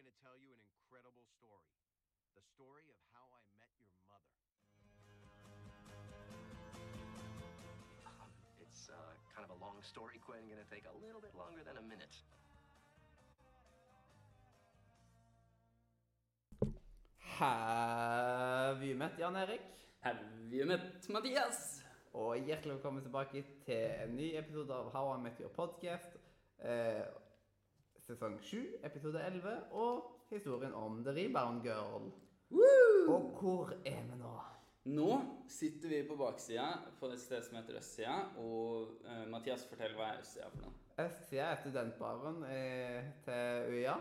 going to tell you an incredible story. The story of how I met your mother. Um, it's uh, kind of a long story, Quinn. Gonna take a little bit longer than a minute. Have you met Jan Erik? Have you met Mathias? Og hjertelig velkommen tilbake til en ny episode av How I Met Your Podcast. Eh, sesong 7, episode 11, og historien om The Rebound Girl. Og hvor er vi nå? Nå sitter vi på baksida på et sted som heter Østsida, og uh, Mathias fortell hva er Østsida for noe. Østsida er studentbaren eh, til UiA.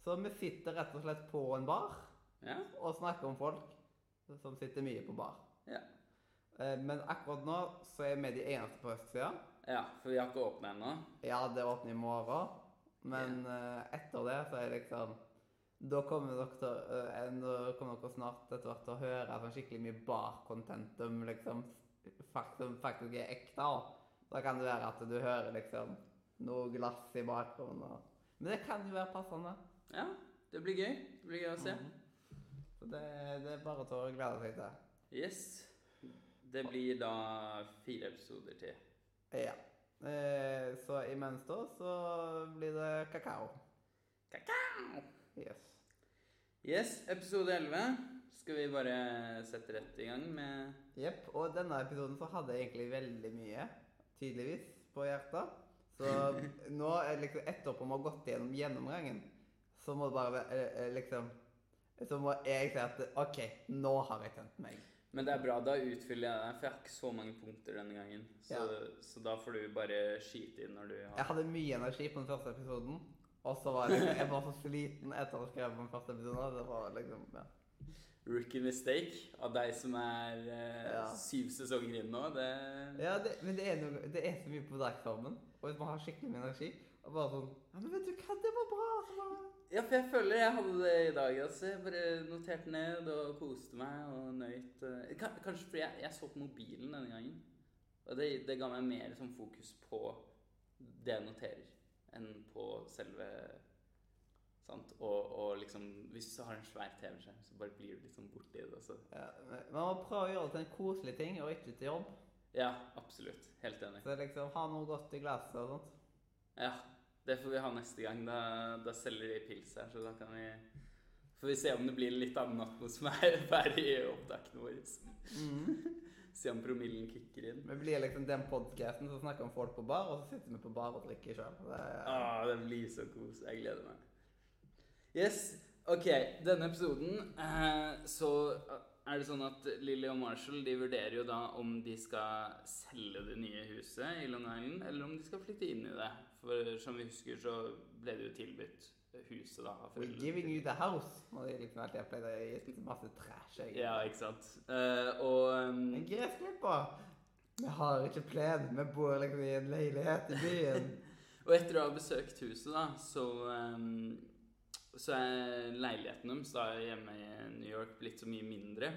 Så vi sitter rett og slett på en bar Ja? og snakker om folk som sitter mye på bar. Ja. Eh, men akkurat nå så er vi de eneste på østsida. ja, for vi har ikke åpna ennå. Ja, det åpner i morgen. Men eh, etter det så er liksom Da kommer dere, da kommer dere snart etter hvert til å høre sånn skikkelig mye bar-content som liksom faktisk, faktisk er ekte. Da. da kan det være at du hører liksom noe glass i bakgrunnen. og- Men det kan jo være passende. Ja, det blir gøy. Det blir gøy å se. Så det, det er bare til å glede seg til. Yes. Det blir da fire episoder til. Ja. Eh, så imens da så blir det kakao. Kakao! Yes. Yes, episode 11 skal vi bare sette rett i gang med Jepp. Og denne episoden så hadde jeg egentlig veldig mye, tydeligvis, på hjertet. Så nå, liksom etterpå vi har gått gjennom gjennomgangen, så må det bare eh, eh, liksom Så må jeg si at OK, nå har jeg tent meg. Men det er bra, da utfyller jeg deg, for jeg har ikke så mange punkter denne gangen. Så, så da får du bare skyte inn når du har Jeg hadde mye energi på den første episoden, og så var jeg, jeg var så sliten etter å ha skrevet på den første episoden. Det var liksom ja. rookie mistake av deg som er eh, Ja. syv sesonger inn nå. Det Ja, det, men det er, noe, det er så mye på dagsformen. Og hvis man har skikkelig mye energi og bare sånn Ja, men vet du hva, det var bra! Så bare, Ja, for jeg føler jeg hadde det i dag. Altså. Jeg bare noterte ned og koste meg og nøyt. eh, Kanskje fordi jeg, jeg så på mobilen denne gangen. Og det, det ga meg mer sånn fokus på det jeg noterer, enn på selve Sant? Og, og liksom Hvis du har en svær TV-skjerm, så bare blir du liksom borti det. Og ja, men Man må prøve å gjøre det til en koselig ting, og ikke til jobb. Ja, absolutt. Helt enig. Så liksom ha noe godt i glasset og sånt. Ja, det får vi ha neste gang. Da, da selger de pils her, så da kan vi Får vi se om det blir litt annen atmosfære i opptakene våre. se om promillen kicker inn. Vi blir liksom den podcasten som snakker om folk på bar, og så sitter vi på bar og drikker sjøl. Ah, det blir så kos. Jeg gleder meg. Yes, ok. Denne episoden eh, så er det sånn at Lily og Marshall de vurderer jo da om de skal selge det nye huset i Long Island, eller om de skal flytte inn i det. For som vi husker, så ble det jo tilbudt huset da We're giving you the house. Og de liksom alltid har pleid å gi masse trash. egentlig. Ja, ikke sant. Uh, og um, En gressklipper! Vi har ikke plen. Vi bor liksom i en leilighet i byen. Og etter å ha besøkt huset, da, så um, Så er leiligheten deres da hjemme i New York blitt så mye mindre.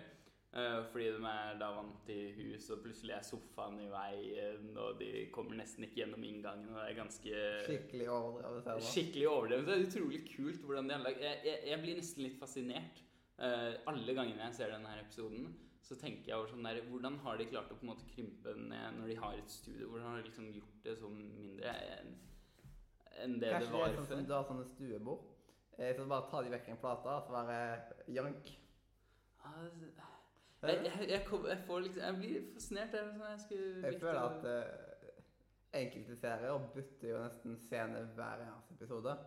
Eh, fordi de er da vant til hus, og plutselig er sofaen i veien, og de kommer nesten ikke gjennom inngangen, og det er ganske Skikkelig overdrevet. ser. Skikkelig overdrevet. Det er utrolig kult hvordan de har lagd jeg, jeg, jeg blir nesten litt fascinert. Uh, alle gangene jeg ser denne her episoden, så tenker jeg over sånn der Hvordan har de klart å på en måte krympe ned når de har et studio? Hvordan har de liksom gjort det så mindre enn en det Kanskje det det var er sånn som du har sånne stuebord. Eh, Så bare tar de vekk en plate, og så bare jank. Ah, Jeg, jeg, jeg, kom, jeg, får liksom, jeg blir fascinert. Jeg, jeg, skulle Jeg føler at uh, enkelte serier bytter jo nesten scene hver eneste episode.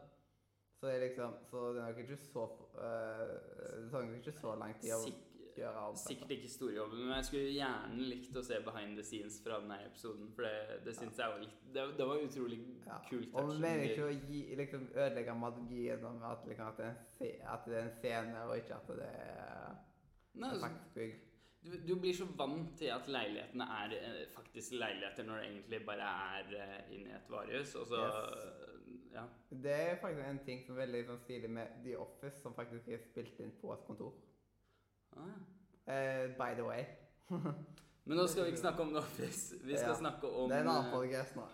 Så det er liksom Så det nok ikke så uh, Det tar ikke så lang tid å gjøre alt Sikkert ikke storjobben, men jeg skulle gjerne likt å se behind the scenes fra denne episoden. For det, det syns jeg var litt Det, det var utrolig Ja. kult. Og vi mener ikke å gi, liksom, ødelegge magien om at, liksom, at, det er en at det er en scene, og ikke at det er Nei, altså, faktisk bygg. Du, du blir så vant til at leilighetene er eh, faktisk leiligheter, når det egentlig bare er eh, inni et varehus. Og så Ja. Det er faktisk en ting som er veldig sånn, stilig med The Office, som faktisk er spilt inn på et kontor. Ah. Eh, by the way. Men nå skal vi ikke snakke om The Office. Vi skal Ja. snakke om det er en annen podcast nå.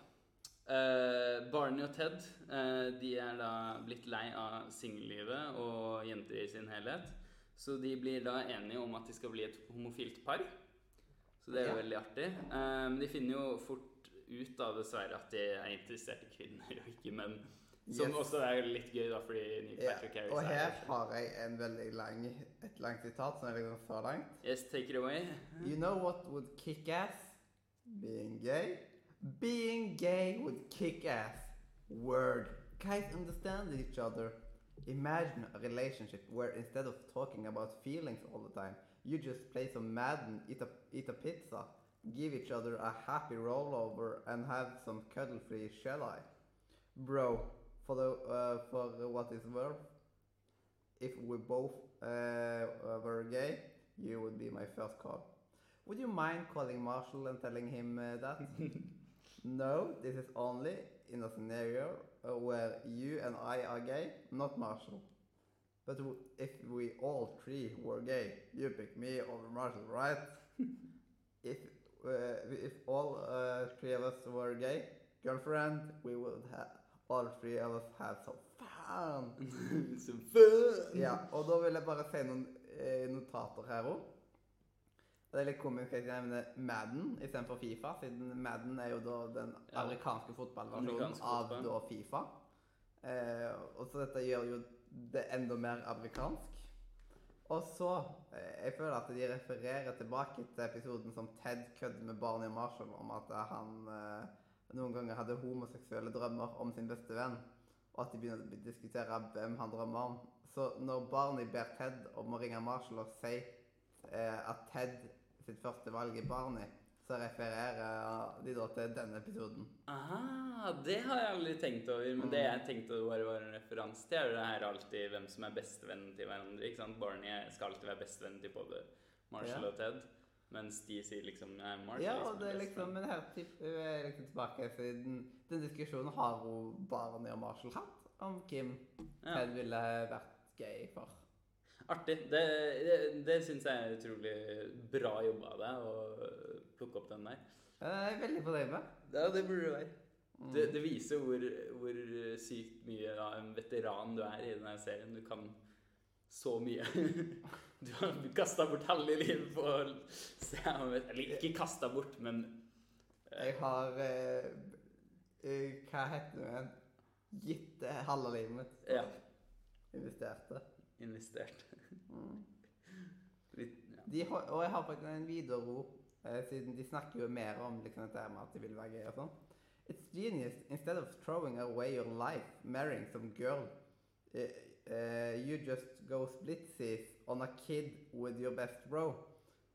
Eh, Barney og Ted eh, de er da blitt lei av singellivet og jenter i sin helhet. Så de blir da enige om at de skal bli et homofilt par. Så det er jo Ja. veldig artig. Men Men de finner jo fort ut da dessverre at de er interessert i kvinner og ikke menn. Som Yes. også er litt gøy, da, fordi Patrick Harris og er her har jeg en veldig lang, et langt sitat som er liksom så langt. Yes, take it away. You know what would kick ass? Being gay? Being gay would kick ass. Word. Guys understand each other. Imagine a relationship where instead of talking about feelings all the time, you just play some Madden, eat a, eat a pizza, give each other a happy rollover, and have some cuddle-free shell-eye. Bro, for, the, uh, for what it's worth, if we both uh, were gay, you would be my first call. Would you mind calling Marshall and telling him uh, that? no, this is only in a scenario where you and I are gay, not Marshall. But if we all three were gay, you pick me over Marshall, right? if uh, if all uh, three of us were gay, girlfriend, we would have all three of us have some fun. some fun! Ja, og da vil jeg bare si noen eh, notater her òg. Det er litt komisk at jeg nevner Madden istedenfor Fifa, siden Madden er jo da den amerikanske fotballversjonen av da Fifa. Eh, og så dette gjør jo det enda mer amerikansk. Og så eh, Jeg føler at de refererer tilbake til episoden som Ted kødder med Barney Marshall om at eh, han eh, noen ganger hadde homoseksuelle drømmer om sin beste venn, og at de begynner å diskutere hvem han drømmer om. Så når Barney ber Ted om å ringe Marshall og si eh, at Ted sitt første valg i Barney, så refererer de da til denne episoden. Aha, det har jeg aldri tenkt over. Men det jeg tenkte bare var en referanse til, er det her alltid hvem som er bestevennen til hverandre. ikke sant? Barney skal alltid være bestevennen til både Marshall Ja. og Ted. Mens de sier liksom nei, Marshall Ja, liksom og det er liksom, men her typ, er liksom tilbake siden den diskusjonen har hun Barney og Marshall hatt om Kim Ja. Ted ville vært gay for. Artig. Det, det, det syns jeg er utrolig bra jobba av deg å plukke opp den der. Jeg er veldig fornøyd med. Ja, det burde du være. Mm. Det, det viser hvor, hvor sykt mye av en veteran du er i denne serien. Du kan så mye. Du har kasta bort halve livet på å se om Eller ikke kasta bort, men eh, Jeg har eh, eh, Hva heter det? igjen? Gitt det halve livet mitt. Ja. Investerte. investert. Mm. De og jeg har faktisk en video eh, siden de snakker jo mer om liksom, dette med at de vil være gøy og sånn. It's genius. Instead of throwing away your life, marrying some girl, uh, you just go splitsies on a kid with your best bro.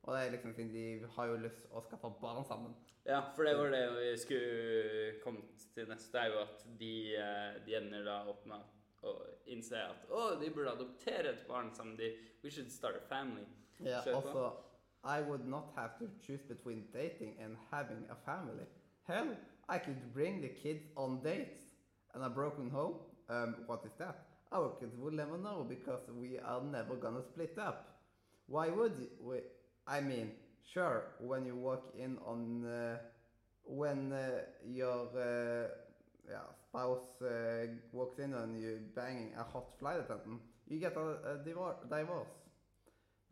Og det er liksom siden de har jo lyst å skaffe barn sammen. ja, for det var det vi skulle komme til neste, er jo at de, de ender da opp med å innse at å, de burde adoptere et barn we should start a family. Yeah, also, I would not have to choose between dating and having a family. Hell, I could bring the kids on dates. And a broken home? Um, what is that? Our kids will never know because we are never gonna split up. Why would? We, I mean, sure, when you walk in on, uh, when uh, your uh, yeah, spouse uh, walks in on you banging a hot flight attendant, you get a, a divor- divorce.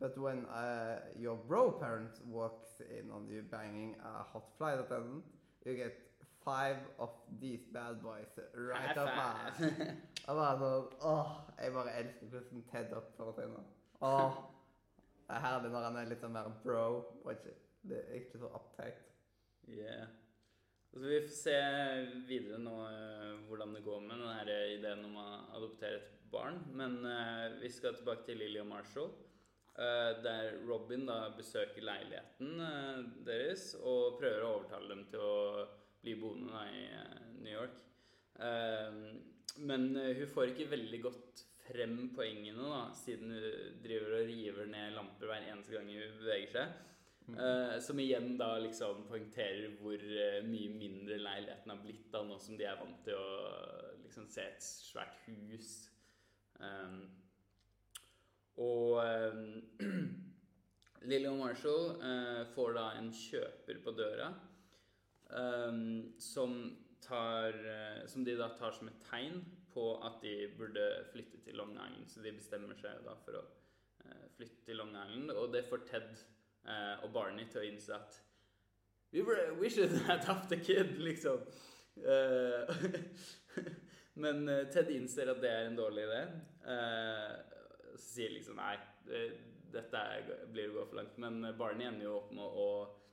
But when uh, your bro parent walks in on you banging a hot flight attendant, you get five of these bad boys right up her. Og bare sånn Åh, jeg bare elsker hvordan Ted oppfører seg nå. Åh, det er herlig når han er litt sånn mer bro, ikke, det er ikke så uptight. Yeah. Så vi får se videre nå eh, hvordan det går med denne ideen om å adoptere et barn. Men uh, vi skal tilbake til Lily og Marshall. uh, der Robin da besøker leiligheten uh, deres og prøver å overtale dem til å bli boende da, i New York. Men hun får ikke veldig godt frem poengene, da, siden hun driver og river ned lamper hver eneste gang hun beveger seg. Eh, som igjen da liksom poengterer hvor uh, mye mindre leiligheten har blitt da nå som de er vant til å liksom se et svært hus. Um, og um, Lily og Marshall uh, får da en kjøper på døra um, som tar eh, Som de da tar som et tegn på at de burde flytte til Long Island. Så de bestemmer seg da for å eh, flytte til Long Island, og det får Ted eh, og Barney til å innse at We, were, we should adopt a kid, liksom. Eh, men eh, Ted innser at det er en dårlig idé. Eh, så sier liksom nei, dette er, blir å gå for langt. Men Barney ender jo opp med å eh,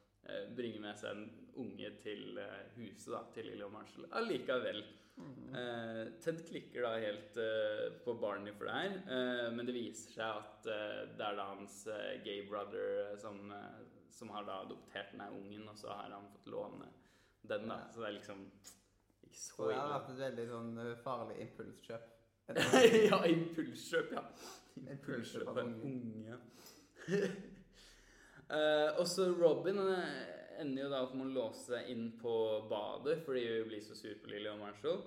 bringe med seg en unge til eh, huset, da, til Lille og Marshall. Allikevel. Eh, Ted klikker da helt eh, på Barney for det her, eh, men det viser seg at eh, det er da hans eh, gay brother eh, som, eh, som har da adoptert den her ungen, og så har han fått låne den, da. Så det er liksom ikke så ille. det har vært et veldig sånn eh, farlig impulskjøp. ja, impulskjøp, ja. Impulskjøp av en unge. Eh, og så Robin ender jo da opp med å låse inn på badet fordi hun blir så sur på Lily og Marshall,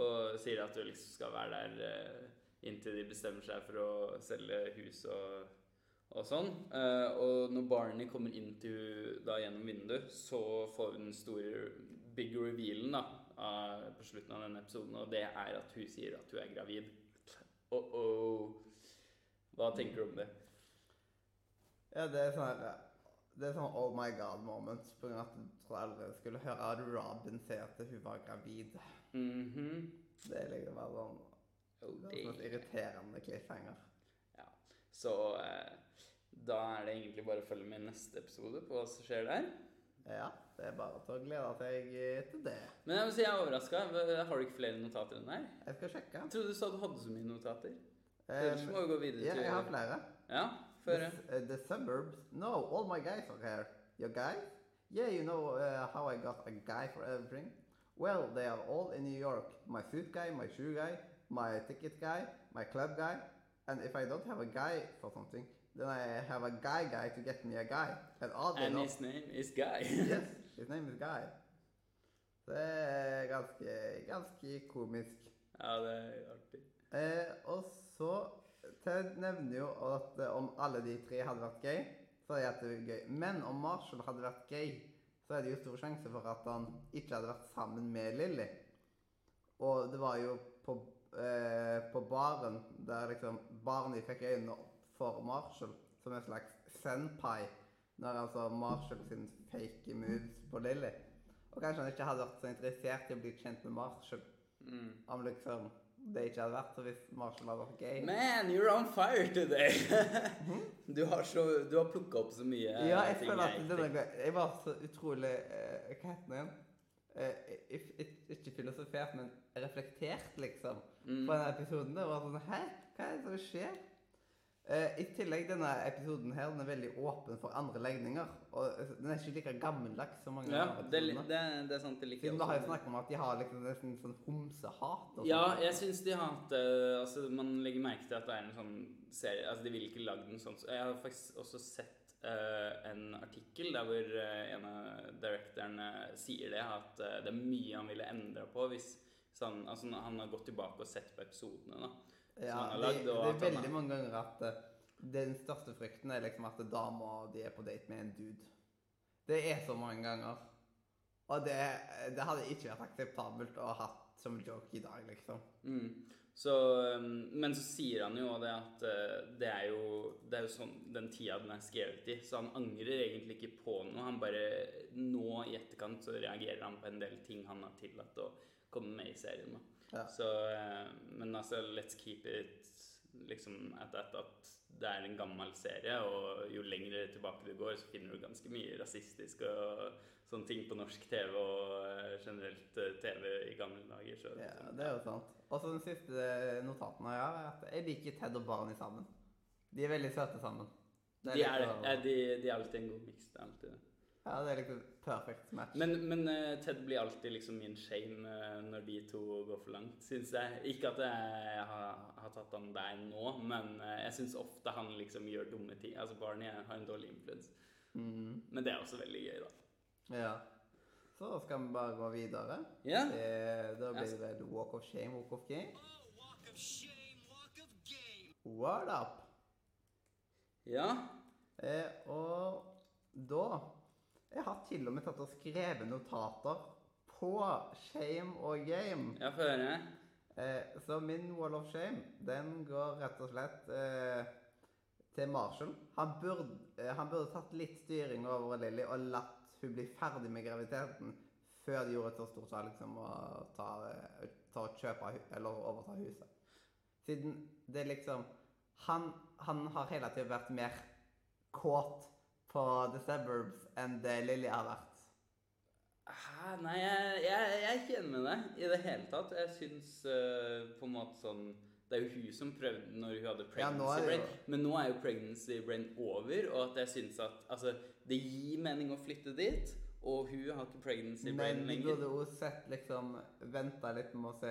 og sier at hun liksom skal være der uh, inntil de bestemmer seg for å selge hus og, og sånn. Uh, og når Barney kommer inn til hun da gjennom vinduet, så får hun den store big revealen da, av, på slutten av denne episoden, og det er at hun sier at hun er gravid. Oh-oh. Hva tenker du om det? Ja, det er sånn Det er sånn oh my god moment. På grunn av at jeg tror aldri jeg skulle høre at Robin si at hun var gravid. Mhm. Det er liksom bare sånn Oh, det er sånn irriterende cliffhanger. Ja. Så eh, da er det egentlig bare å følge med i neste episode på hva som skjer der. Ja, det er bare til å glede seg eh, til det. Men jeg må si jeg er overraska. Har du ikke flere notater enn deg? Jeg skal sjekke. Jeg trodde du sa du hadde så mye notater. Eh, Ellers må vi gå videre ja, til jeg har flere. Ja, føre. The, uh, the suburbs. No, all my guys are here. Your guys? Yeah, you know uh, how I got a guy for everything? Well, they are all in New York. My suit guy, my shoe guy, my ticket guy, my club guy. And if I don't have a guy for something, then I have a guy guy to get me a guy. And all And his name is Guy. yes, his name is Guy. Det er ganske, ganske komisk. ja, det er artig. Eh, og så Ted nevner jo at eh, om alle de tre hadde vært gay, så er det gøy. Men om Marshall hadde vært gay, så er det jo stor sjanse for at han ikke hadde vært sammen med Lily. Og det var jo på, eh, på baren der liksom barna fikk øynene opp for Marshall som en slags senpai. Når altså Marshall sin fake moves på Lily. Og kanskje han ikke hadde vært så interessert i å bli kjent med Marshall Mm. om liksom det ikke hadde vært hvis Marshall hadde vært gay. Man, you're on fire today! du har, så, du har plukka opp så mye ja, jeg ting føler at denne Jeg var så utrolig uh, Hva heter det igjen? Ik- ikke filosofert, men reflektert, liksom, Mm. på denne episoden. Det var sånn Hæ? Hva er det som skjer? Eh, I tillegg, denne episoden her, den er veldig åpen for andre legninger. Og eh, den er ikke like gammeldags som mange Ja, andre det, det, det er sant. Det liker Siden vi har jo snakket om at de har liksom nesten sånn homsehat. Ja, sånt. jeg syns de hatt eh, Altså, man legger merke til at det er en sånn serie Altså, de ville ikke lagd den sånn Jeg har faktisk også sett uh, en artikkel der hvor uh, en av directorene sier det, at uh, det er mye han ville endra på hvis sånn, altså, han har gått tilbake og sett på episodene, da. Ja, han har det, lagd, det er veldig mange ganger at eh, den største frykten er liksom at damer de er på date med en dude. Det er så mange ganger. Og det, det hadde ikke vært akseptabelt å ha hatt som joke i dag, liksom. Mm. Så, um, men så sier han jo det at eh, det er jo, det er jo sånn den tida den er skrevet i, så han angrer egentlig ikke på noe. Han bare Nå i etterkant så reagerer han på en del ting han har tillatt å komme med i serien. Da. Ja. Så, eh, men altså, let's keep it liksom at, at, at det er en gammel serie, og jo lenger tilbake du går, så finner du ganske mye rasistisk og sånne ting på norsk TV og eh, generelt eh, TV i gamle dager. Så, Ja, det er jo sant. Og så den siste notaten jeg har, er at jeg liker Ted og Barney sammen. De er veldig søte sammen. Det De er, er, de, de er alltid en god miks. Det er alltid det. Ja, det er liksom perfekt match. Men, men eh, Ted blir alltid liksom min shame eh, når de to går for langt, syns jeg. Ikke at jeg har, har tatt han der nå, men eh, jeg syns ofte han liksom gjør dumme ting. Altså Barney har en dårlig influens. Mhm. Men det er også veldig gøy, da. Ja. Så skal vi bare gå videre. Ja. Det, da blir det vel Walk of Shame, Walk of Game. Walk of shame, walk of game. What up? Ja. Eh, og da Jeg har til og med tatt og skrevet notater på shame og game. Ja, få høre. Eh, så min wall of shame, den går rett og slett eh, til Marshall. Han burde, eh, han burde tatt litt styring over Lilly og latt hun bli ferdig med graviditeten før de gjorde et så stort valg som å ta, eh, ta kjøpe eller overta huset. Siden det liksom Han, han har hele tiden vært mer kåt på The Suburbs enn det Lilly har vært. Hæ? Nei, jeg, jeg, jeg er ikke enig med deg i det hele tatt. Jeg syns uh, på en måte sånn Det er jo hun som prøvde når hun hadde pregnancy ja, brain. Men nå er jo pregnancy brain over, og at jeg syns at altså, det gir mening å flytte dit. Og hun har ikke pregnancy brain Men du burde jo sett liksom Venta litt med å se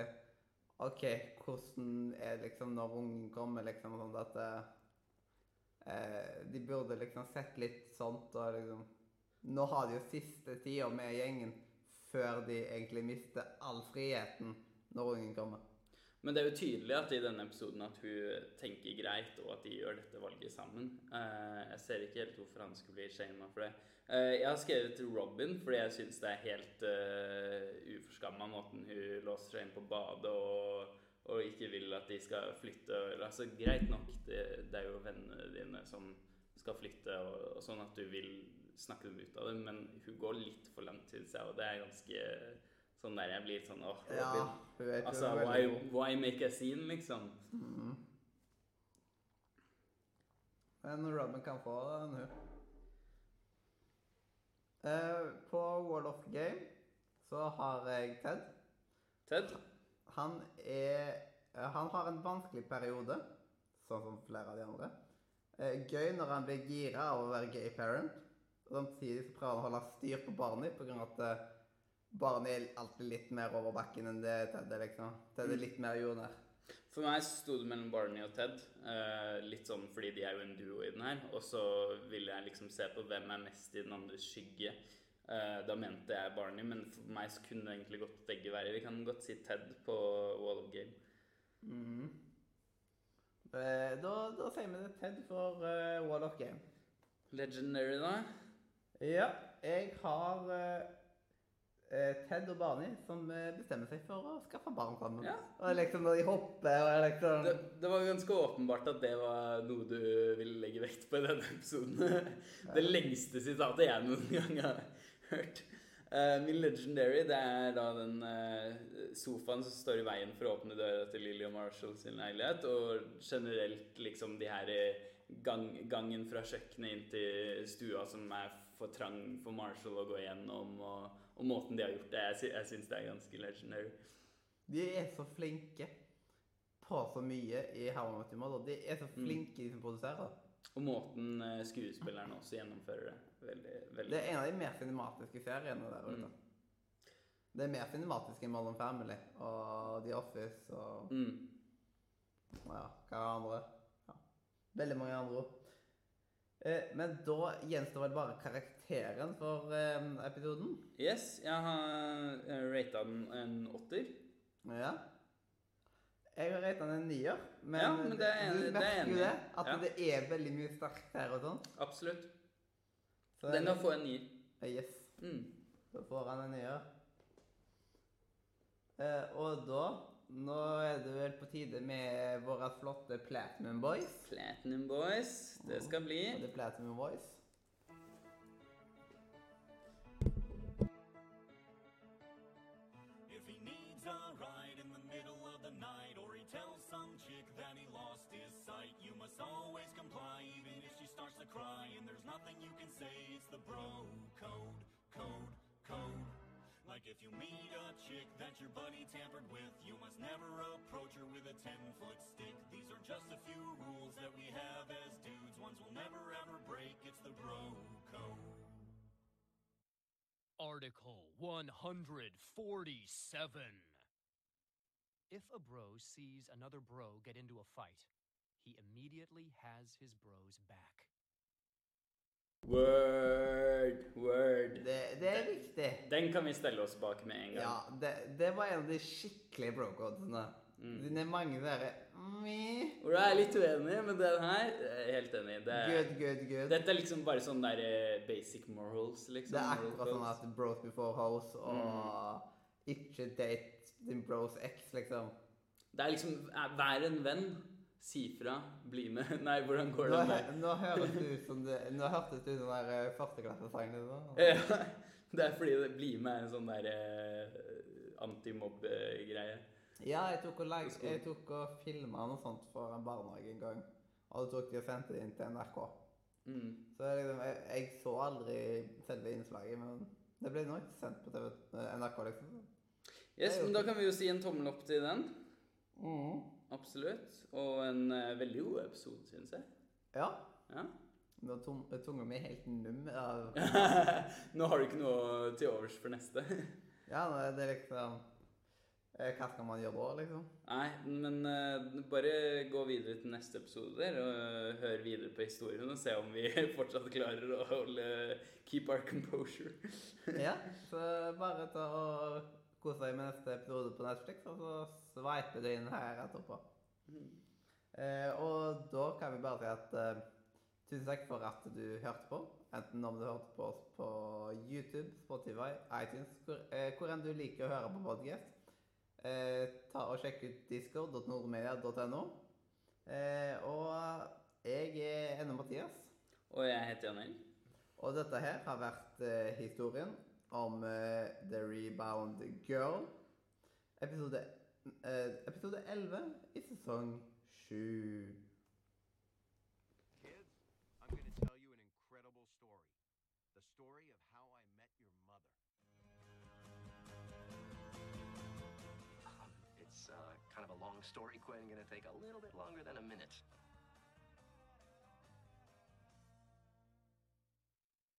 OK, hvordan er liksom når ungen kommer, liksom sånn at eh, De burde liksom sett litt sånt og liksom Nå har de jo siste tida med gjengen før de egentlig mister all friheten når ungen kommer. Men det er jo tydelig at i denne episoden at hun tenker greit, og at de gjør dette valget sammen. Eh, jeg ser ikke helt hvorfor han skulle bli shama for det. Eh, jeg har skrevet Robin fordi jeg syns det er helt uh, uforskamma måten hun låser seg inn på badet og, og ikke vil at de skal flytte. Altså, greit nok, det, det er jo vennene dine som skal flytte, og, og sånn at du vil snakke dem ut av det, men hun går litt for langt til seg, og det er ganske sånn der jeg blir sånn åh, Ja, hun er Altså, why, why make a scene, liksom? Mhm. Men Robin kan få den, hun. Uh, på World of Game så har jeg Ted. Ted? Han er eh, Han har en vanskelig periode, sånn som flere av de andre. Eh, gøy når han blir gira av å være gay parent. Samtidig så prøver han å holde styr på Barney pga. at barnet Barney er alltid litt mer over bakken enn det Ted er, liksom. Ted er litt mer jordnær. For meg sto det mellom Barney og Ted. eh, litt sånn fordi de er jo en duo i den her. Og så ville jeg liksom se på hvem er mest i den andres skygge. Eh, da mente jeg Barney, men for meg så kunne det egentlig gått begge være. Vi kan godt si Ted på Wall of Game. Mm. Da, da sier vi det Ted for uh, Wall of Game. Legendary, da? Ja, jeg har Ted og Barney som bestemmer seg for å skaffe barn sammen. Ja. Og liksom når de hopper og liksom Det, det var ganske åpenbart at det var noe du ville legge vekt på i denne episoden. Det lengste sitatet jeg noen gang har hørt. Uh, min legendary det er da den uh, sofaen som står i veien for å åpne døra til Lily og Marshall sin leilighet, og generelt liksom de her eh, gang, gangen fra kjøkkenet inn til stua som er for trang for Marshall å gå gjennom, og, og måten de har gjort det. Jeg, jeg syns det er ganske legendary. De er så flinke på så mye i How I Met Your Mother. De er så Mm. flinke, de som produserer. Og måten eh, skuespillerne også gjennomfører det. Veldig, veldig Det er en av de mer cinematiske seriene der ute. Mm. Det er mer cinematisk enn Modern Family og The Office og Mm. ja, hva er det andre? Ja. Veldig mange andre ord. Eh, men da gjenstår vel bare karakteren for eh, episoden. Yes, jeg har rata den en åtter. Ja. Jeg har rata den en nier, men, Ja, men det er du er merker jo det, at Ja. det er veldig mye sterkt her og sånn. Absolutt. Så Den kan få en nier. Yes, Mm. da får han en nier. Eh, og da Nå er det vel på tide med våre flotte Platinum Boys. Platinum Boys. Det skal bli. Og det er Platinum Boys. To cry. And there's nothing you can say, it's the bro code, code, code. Like if you meet a chick that your buddy tampered with, you must never approach her with a 10 foot stick. These are just a few rules that we have as dudes, ones we'll never ever break. It's the bro code. Article 147. If a bro sees another bro get into a fight, he immediately has his bro's back. Word, word. Det, det er viktig. Den kan vi stelle oss bak med en gang. Ja, det, det var en av de skikkelige brocodene. Mm. Det er mange der Meh. Hvor jeg er litt uenig, men den her jeg er helt enig. Det er, Good, good, good. Dette er liksom bare sånn der eh, basic morals, liksom. Det er akkurat sånn at bros before hoes og ikke date din bros ex, liksom. Det er liksom er- Vær en venn. Si fra. Bli med. Nei, hvordan går det med nå høres det ut som det Nå hørtes det ut som den der førsteklassesang. Liksom. Ja, Det er fordi det blir med en sånn der eh, antimobb-greie. Ja, jeg tok og, lag, jeg tok og filma noe sånt for en barnehage en gang. Og så tok de og sendte det inn til NRK. Mm. Så jeg, liksom, jeg, jeg så aldri selve innslaget, men det ble nok sendt på TV, eh, NRK, liksom. Yes, men Da kan vi jo si en tommel opp til den. Mhm. Absolutt. Og en eh, veldig god episode, syns jeg. Ja. Ja. Nå er tung- tunga mi helt num Nå har du ikke noe til overs for neste. Ja, nå er det liksom eh, Hva skal man gjøre da, liksom? Nei, men uh, bare gå videre til neste episode der, og eh, hør videre på historien og se om vi fortsatt klarer å holde keep our composure. Ja, så bare ta og kose deg med neste episode på Netflix, og så sveiper du inn her etterpå. Eh, og da kan vi bare si at eh, tusen takk for at du hørte på. Enten om du hørte på oss på YouTube, Spotify, iTunes, hvor, eh, hvor enn du liker å høre på podcast. Eh, ta og Sjekk ut discord.nordmedia.no. Eh, og jeg er ennå Mathias. Og jeg heter Janel. Og dette her har vært eh, historien om The Rebound Girl. Episode, eh, episode 11 i sesong 7. Kids, I'm going to tell you an incredible story. The story of how I met your mother. Um, it's uh, kind of a long story, Quinn. Gonna take a little bit longer than a minute.